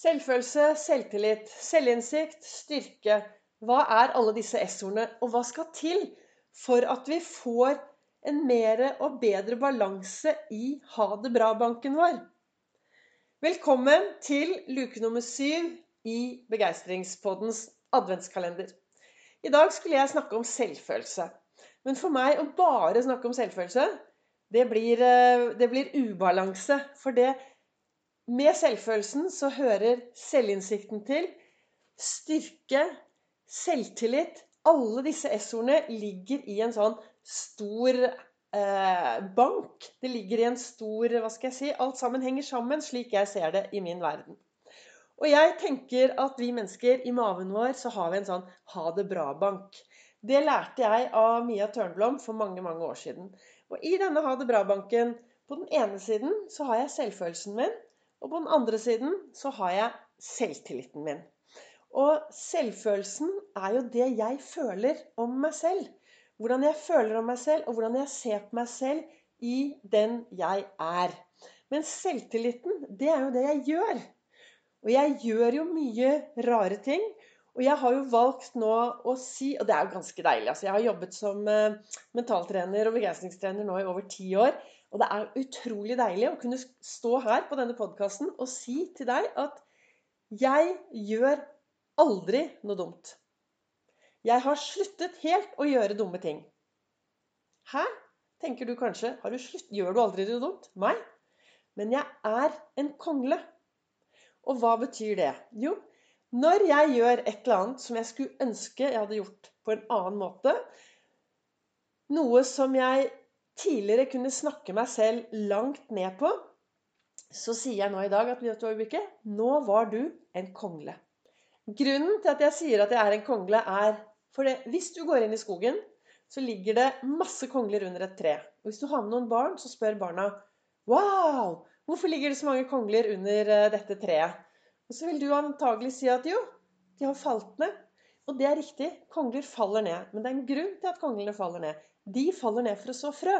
Selvfølelse, selvtillit, selvinnsikt, styrke. Hva er alle disse S-ordene, og hva skal til for at vi får en mer og bedre balanse i ha det bra-banken vår? Velkommen til luke nummer syv i Begeistringspoddens adventskalender. I dag skulle jeg snakke om selvfølelse. Men for meg å bare snakke om selvfølelse, det blir, eh, det blir ubalanse. For det med selvfølelsen så hører selvinnsikten til. Styrke, selvtillit. Alle disse S-ordene ligger i en sånn stor eh, bank. Det ligger i en stor Hva skal jeg si? Alt sammen henger sammen, slik jeg ser det i min verden. Og jeg tenker at vi mennesker, i maven vår, så har vi en sånn ha det bra-bank. Det lærte jeg av Mia Tørnblom for mange, mange år siden. Og i denne ha det bra-banken, på den ene siden så har jeg selvfølelsen min. Og på den andre siden så har jeg selvtilliten min. Og selvfølelsen er jo det jeg føler om meg selv. Hvordan jeg føler om meg selv, og hvordan jeg ser på meg selv i den jeg er. Men selvtilliten, det er jo det jeg gjør. Og jeg gjør jo mye rare ting. Og jeg har jo valgt nå å si Og det er jo ganske deilig. altså Jeg har jobbet som eh, mentaltrener og begeistringstrener nå i over ti år. Og det er utrolig deilig å kunne stå her på denne podkasten og si til deg at jeg gjør aldri noe dumt. Jeg har sluttet helt å gjøre dumme ting. Hæ? tenker du kanskje. Du gjør du aldri noe dumt? Nei. Men jeg er en kongle. Og hva betyr det? Jo, når jeg gjør et eller annet som jeg skulle ønske jeg hadde gjort på en annen måte, noe som jeg tidligere kunne snakke meg selv langt ned på, så sier jeg nå i dag at vet du nå var du en kongle. Grunnen til at jeg sier at jeg er en kongle, er for det, hvis du går inn i skogen, så ligger det masse kongler under et tre. Og hvis du har med noen barn, så spør barna Wow! Hvorfor ligger det så mange kongler under eh, dette treet? Og så vil du antagelig si at jo, de har falt ned. Og det er riktig. Kongler faller ned. Men det er en grunn til at konglene faller ned de faller ned for å så frø.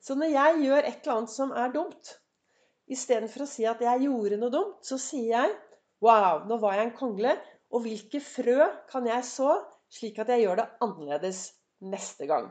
Så når jeg gjør et eller annet som er dumt, istedenfor å si at jeg gjorde noe dumt, så sier jeg Wow, nå var jeg en kongle. Og hvilke frø kan jeg så, slik at jeg gjør det annerledes neste gang?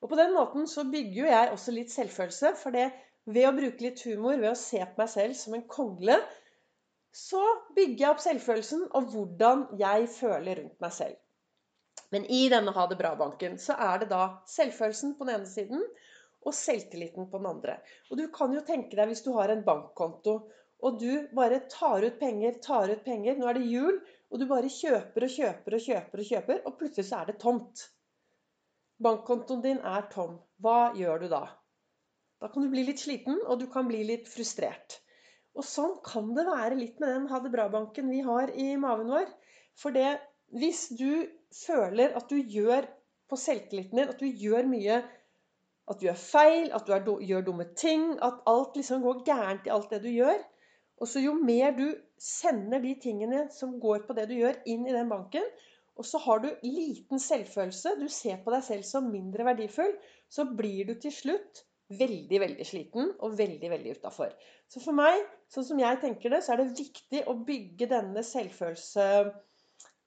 Og på den måten så bygger jo jeg også litt selvfølelse. For det, ved å bruke litt humor, ved å se på meg selv som en kongle, så bygger jeg opp selvfølelsen og hvordan jeg føler rundt meg selv. Men i denne ha det bra-banken så er det da selvfølelsen på den ene siden og selvtilliten på den andre. Og du kan jo tenke deg hvis du har en bankkonto og du bare tar ut penger, tar ut penger Nå er det jul, og du bare kjøper og kjøper og kjøper, og kjøper, og plutselig så er det tomt. Bankkontoen din er tom. Hva gjør du da? Da kan du bli litt sliten, og du kan bli litt frustrert. Og sånn kan det være litt med den ha det bra-banken vi har i maven vår. For det, hvis du føler at du gjør på selvtilliten din at du gjør mye At du gjør feil, at du er, gjør dumme ting, at alt liksom går gærent i alt det du gjør. Og så jo mer du sender de tingene som går på det du gjør, inn i den banken, og så har du liten selvfølelse, du ser på deg selv som mindre verdifull, så blir du til slutt veldig, veldig sliten og veldig, veldig utafor. Så for meg, sånn som jeg tenker det, så er det viktig å bygge denne selvfølelse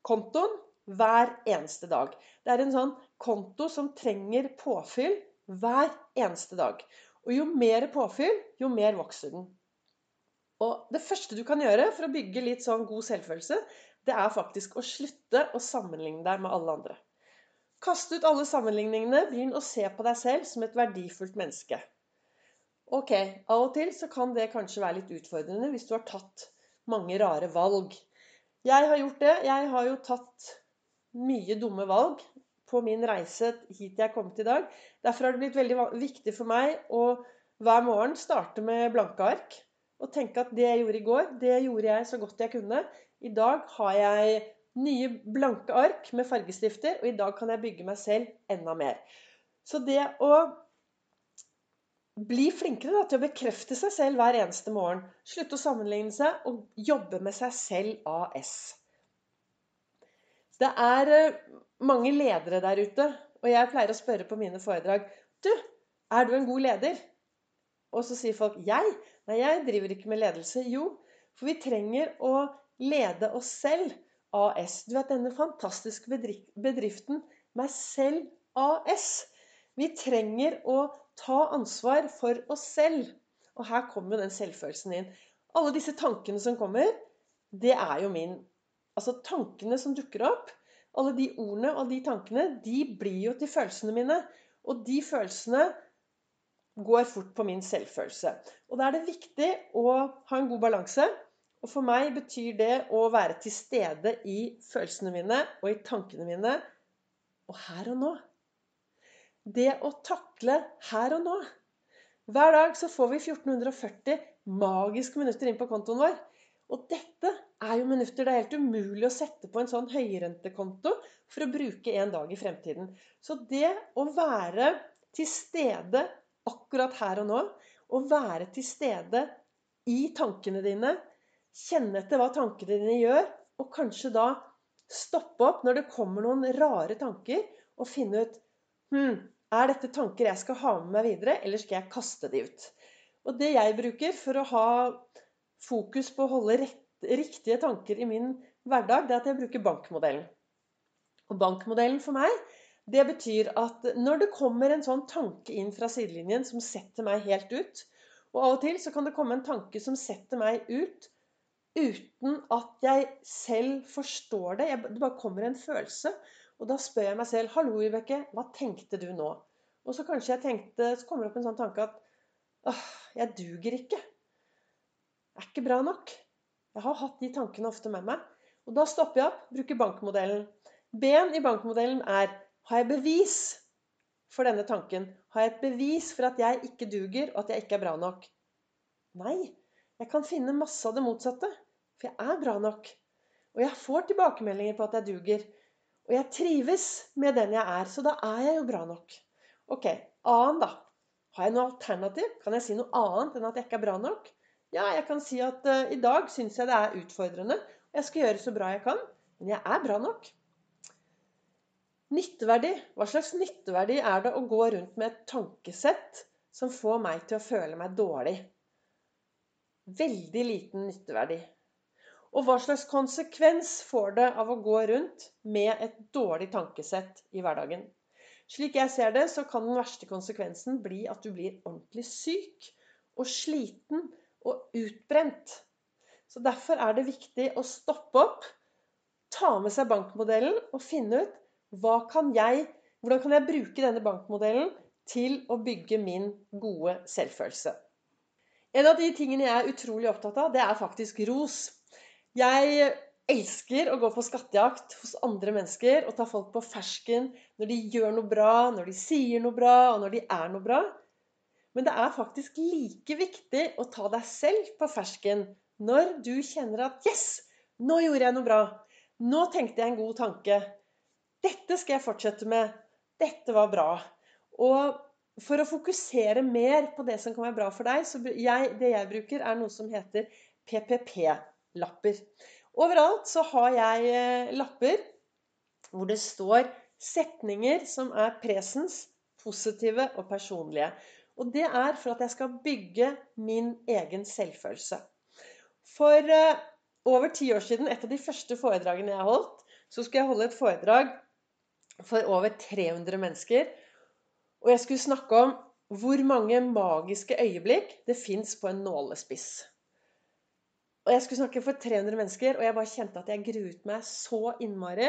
kontoen hver eneste dag. Det er en sånn konto som trenger påfyll hver eneste dag. Og jo mer påfyll, jo mer vokser den. Og det første du kan gjøre for å bygge litt sånn god selvfølelse, det er faktisk å slutte å sammenligne deg med alle andre. Kast ut alle sammenligningene, begynn å se på deg selv som et verdifullt menneske. Ok, av og til så kan det kanskje være litt utfordrende hvis du har tatt mange rare valg. Jeg har gjort det. Jeg har jo tatt mye dumme valg på min reise hit jeg kom til i dag. Derfor har det blitt veldig viktig for meg å hver morgen starte med blanke ark. Og tenke at det jeg gjorde i går, det gjorde jeg så godt jeg kunne. I dag har jeg nye blanke ark med fargestifter, og i dag kan jeg bygge meg selv enda mer. Så det å bli flinkere da, til å bekrefte seg selv hver eneste morgen. Slutte å sammenligne seg og jobbe med seg selv AS. Det er eh, mange ledere der ute, og jeg pleier å spørre på mine foredrag Du, er du en god leder? Og så sier folk jeg? Nei, jeg driver ikke med ledelse. Jo, For vi trenger å lede oss selv AS. Du vet denne fantastiske bedriften meg selv AS. Vi trenger å ta ansvar for oss selv. Og her kommer jo den selvfølelsen inn. Alle disse tankene som kommer, det er jo min Altså tankene som dukker opp, alle de ordene og de tankene, de blir jo til følelsene mine. Og de følelsene går fort på min selvfølelse. Og da er det viktig å ha en god balanse. Og for meg betyr det å være til stede i følelsene mine og i tankene mine og her og nå. Det å takle her og nå. Hver dag så får vi 1440 magiske minutter inn på kontoen vår. Og dette er jo minutter det er helt umulig å sette på en sånn høyrentekonto for å bruke en dag i fremtiden. Så det å være til stede akkurat her og nå, å være til stede i tankene dine, kjenne etter hva tankene dine gjør, og kanskje da stoppe opp når det kommer noen rare tanker, og finne ut hm, er dette tanker jeg skal ha med meg videre, eller skal jeg kaste de ut? Og det jeg bruker for å ha fokus på å holde rett, riktige tanker i min hverdag, det er at jeg bruker bankmodellen. Og bankmodellen for meg, det betyr at når det kommer en sånn tanke inn fra sidelinjen som setter meg helt ut Og av og til så kan det komme en tanke som setter meg ut uten at jeg selv forstår det. Jeg, det bare kommer en følelse. Og da spør jeg meg selv 'Hallo, Vibeke, hva tenkte du nå?' Og så kanskje jeg tenkte, så kommer det opp en sånn tanke at 'Åh, jeg duger ikke'. Er ikke bra nok. Jeg har hatt de tankene ofte med meg. Og da stopper jeg opp, bruker bankmodellen. B-en i bankmodellen er har jeg bevis for denne tanken? Har jeg et bevis for at jeg ikke duger, og at jeg ikke er bra nok? Nei. Jeg kan finne masse av det motsatte. For jeg er bra nok. Og jeg får tilbakemeldinger på at jeg duger. Og jeg trives med den jeg er. Så da er jeg jo bra nok. Ok, annen, da. Har jeg noe alternativ? Kan jeg si noe annet enn at jeg ikke er bra nok? Ja, jeg kan si at uh, i dag syns jeg det er utfordrende. Jeg skal gjøre så bra jeg kan. Men jeg er bra nok. Nytteverdi. Hva slags nytteverdi er det å gå rundt med et tankesett som får meg til å føle meg dårlig? veldig liten nytteverdi. Og hva slags konsekvens får det av å gå rundt med et dårlig tankesett i hverdagen? Slik jeg ser det, så kan den verste konsekvensen bli at du blir ordentlig syk og sliten og utbrent. Så Derfor er det viktig å stoppe opp, ta med seg bankmodellen og finne ut kan jeg, hvordan kan jeg bruke denne bankmodellen til å bygge min gode selvfølelse. En av de tingene jeg er utrolig opptatt av, det er faktisk ros. Jeg elsker å gå på skattejakt hos andre mennesker og ta folk på fersken når de gjør noe bra, når de sier noe bra, og når de er noe bra. Men det er faktisk like viktig å ta deg selv på fersken når du kjenner at 'Yes! Nå gjorde jeg noe bra. Nå tenkte jeg en god tanke. Dette skal jeg fortsette med. Dette var bra.' Og for å fokusere mer på det som kan være bra for deg, så jeg, det jeg bruker, er noe som heter PPP-lapper. Overalt så har jeg eh, lapper hvor det står setninger som er presens, positive og personlige. Og det er for at jeg skal bygge min egen selvfølelse. For uh, over ti år siden, et av de første foredragene jeg holdt, så skulle jeg holde et foredrag for over 300 mennesker og jeg skulle snakke om hvor mange magiske øyeblikk det fins på en nålespiss. Og Jeg skulle snakke for 300 mennesker, og jeg bare kjente at jeg gruet meg så innmari.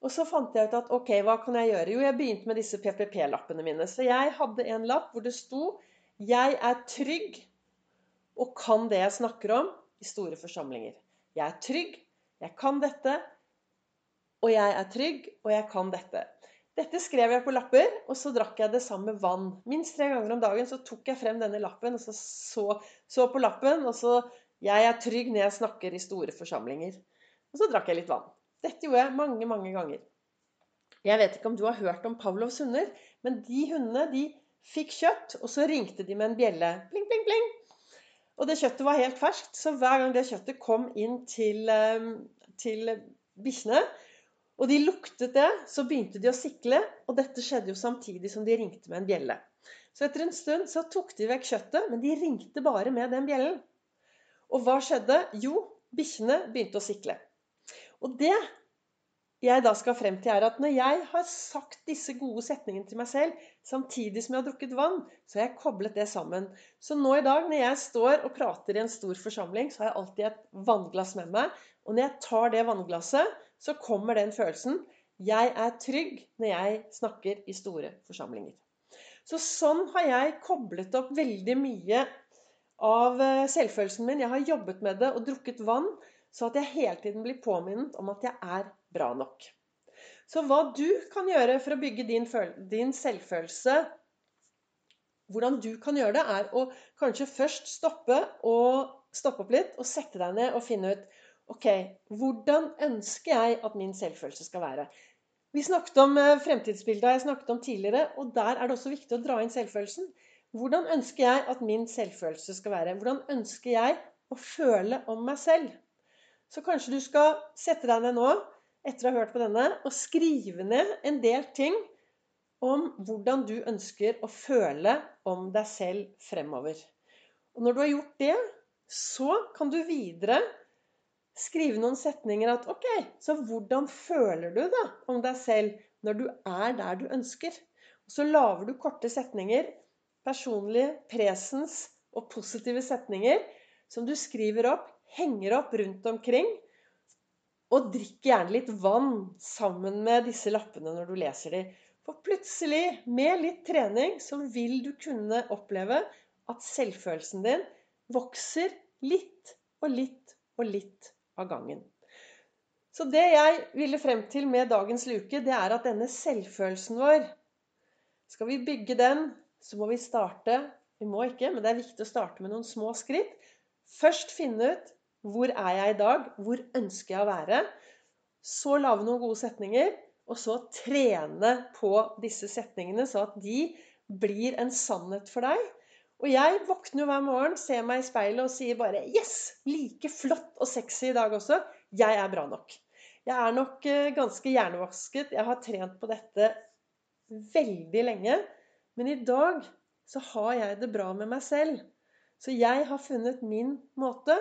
Og så fant jeg ut at ok, hva kan jeg gjøre? Jo, jeg begynte med disse PPP-lappene mine. Så jeg hadde en lapp hvor det sto 'Jeg er trygg og kan det jeg snakker om' i store forsamlinger. Jeg er trygg, jeg kan dette, og jeg er trygg, og jeg kan dette. Dette skrev jeg på lapper, og så drakk jeg det samme vann. Minst tre ganger om dagen så tok jeg frem denne lappen og så, så, så på lappen. Og så 'Jeg er trygg når jeg snakker i store forsamlinger'. Og så drakk jeg litt vann. Dette gjorde jeg mange, mange ganger. Jeg vet ikke om du har hørt om Pavlovs hunder, men de hundene de fikk kjøtt, og så ringte de med en bjelle. Pling, pling, pling. Og det kjøttet var helt ferskt, så hver gang det kjøttet kom inn til, eh, til bikkjene, og de luktet det, så begynte de å sikle, og dette skjedde jo samtidig som de ringte med en bjelle. Så etter en stund så tok de vekk kjøttet, men de ringte bare med den bjellen. Og hva skjedde? Jo, bikkjene begynte å sikle. Og det jeg da skal frem til, er at når jeg har sagt disse gode setningene til meg selv, samtidig som jeg har drukket vann, så har jeg koblet det sammen. Så nå i dag, når jeg står og prater i en stor forsamling, så har jeg alltid et vannglass med meg. Og når jeg tar det vannglasset, så kommer den følelsen. Jeg er trygg når jeg snakker i store forsamlinger. Så sånn har jeg koblet opp veldig mye av eh, selvfølelsen min. Jeg har jobbet med det og drukket vann, så at jeg hele tiden blir påminnet om at jeg er bra nok. Så hva du kan gjøre for å bygge din, din selvfølelse Hvordan du kan gjøre det, er å kanskje først stoppe, stoppe opp litt og sette deg ned og finne ut Ok, hvordan ønsker jeg at min selvfølelse skal være? Vi snakket om eh, fremtidsbildet jeg snakket om tidligere, og der er det også viktig å dra inn selvfølelsen. Hvordan ønsker jeg at min selvfølelse skal være? Hvordan ønsker jeg å føle om meg selv? Så kanskje du skal sette deg ned nå etter å ha hørt på denne, og skrive ned en del ting om hvordan du ønsker å føle om deg selv fremover. Og når du har gjort det, så kan du videre skrive noen setninger at OK, så hvordan føler du da om deg selv når du er der du ønsker? Og så lager du korte setninger, personlige, presens og positive setninger, som du skriver opp, henger opp rundt omkring og drikk gjerne litt vann sammen med disse lappene når du leser dem. For plutselig, med litt trening, så vil du kunne oppleve at selvfølelsen din vokser litt og litt og litt av gangen. Så det jeg ville frem til med dagens luke, det er at denne selvfølelsen vår Skal vi bygge den, så må vi starte Vi må ikke, men det er viktig å starte med noen små skritt. Først finne ut hvor er jeg i dag? Hvor ønsker jeg å være? Så lage noen gode setninger, og så trene på disse setningene, så at de blir en sannhet for deg. Og jeg våkner hver morgen, ser meg i speilet og sier bare 'Yes! Like flott og sexy i dag også. Jeg er bra nok'. Jeg er nok eh, ganske hjernevasket. Jeg har trent på dette veldig lenge. Men i dag så har jeg det bra med meg selv. Så jeg har funnet min måte.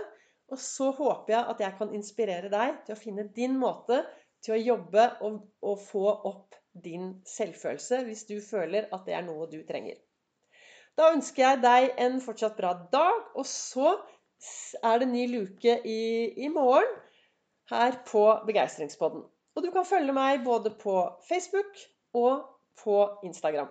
Og så håper jeg at jeg kan inspirere deg til å finne din måte til å jobbe og, og få opp din selvfølelse hvis du føler at det er noe du trenger. Da ønsker jeg deg en fortsatt bra dag, og så er det ny luke i, i morgen her på Begeistringspodden. Og du kan følge meg både på Facebook og på Instagram.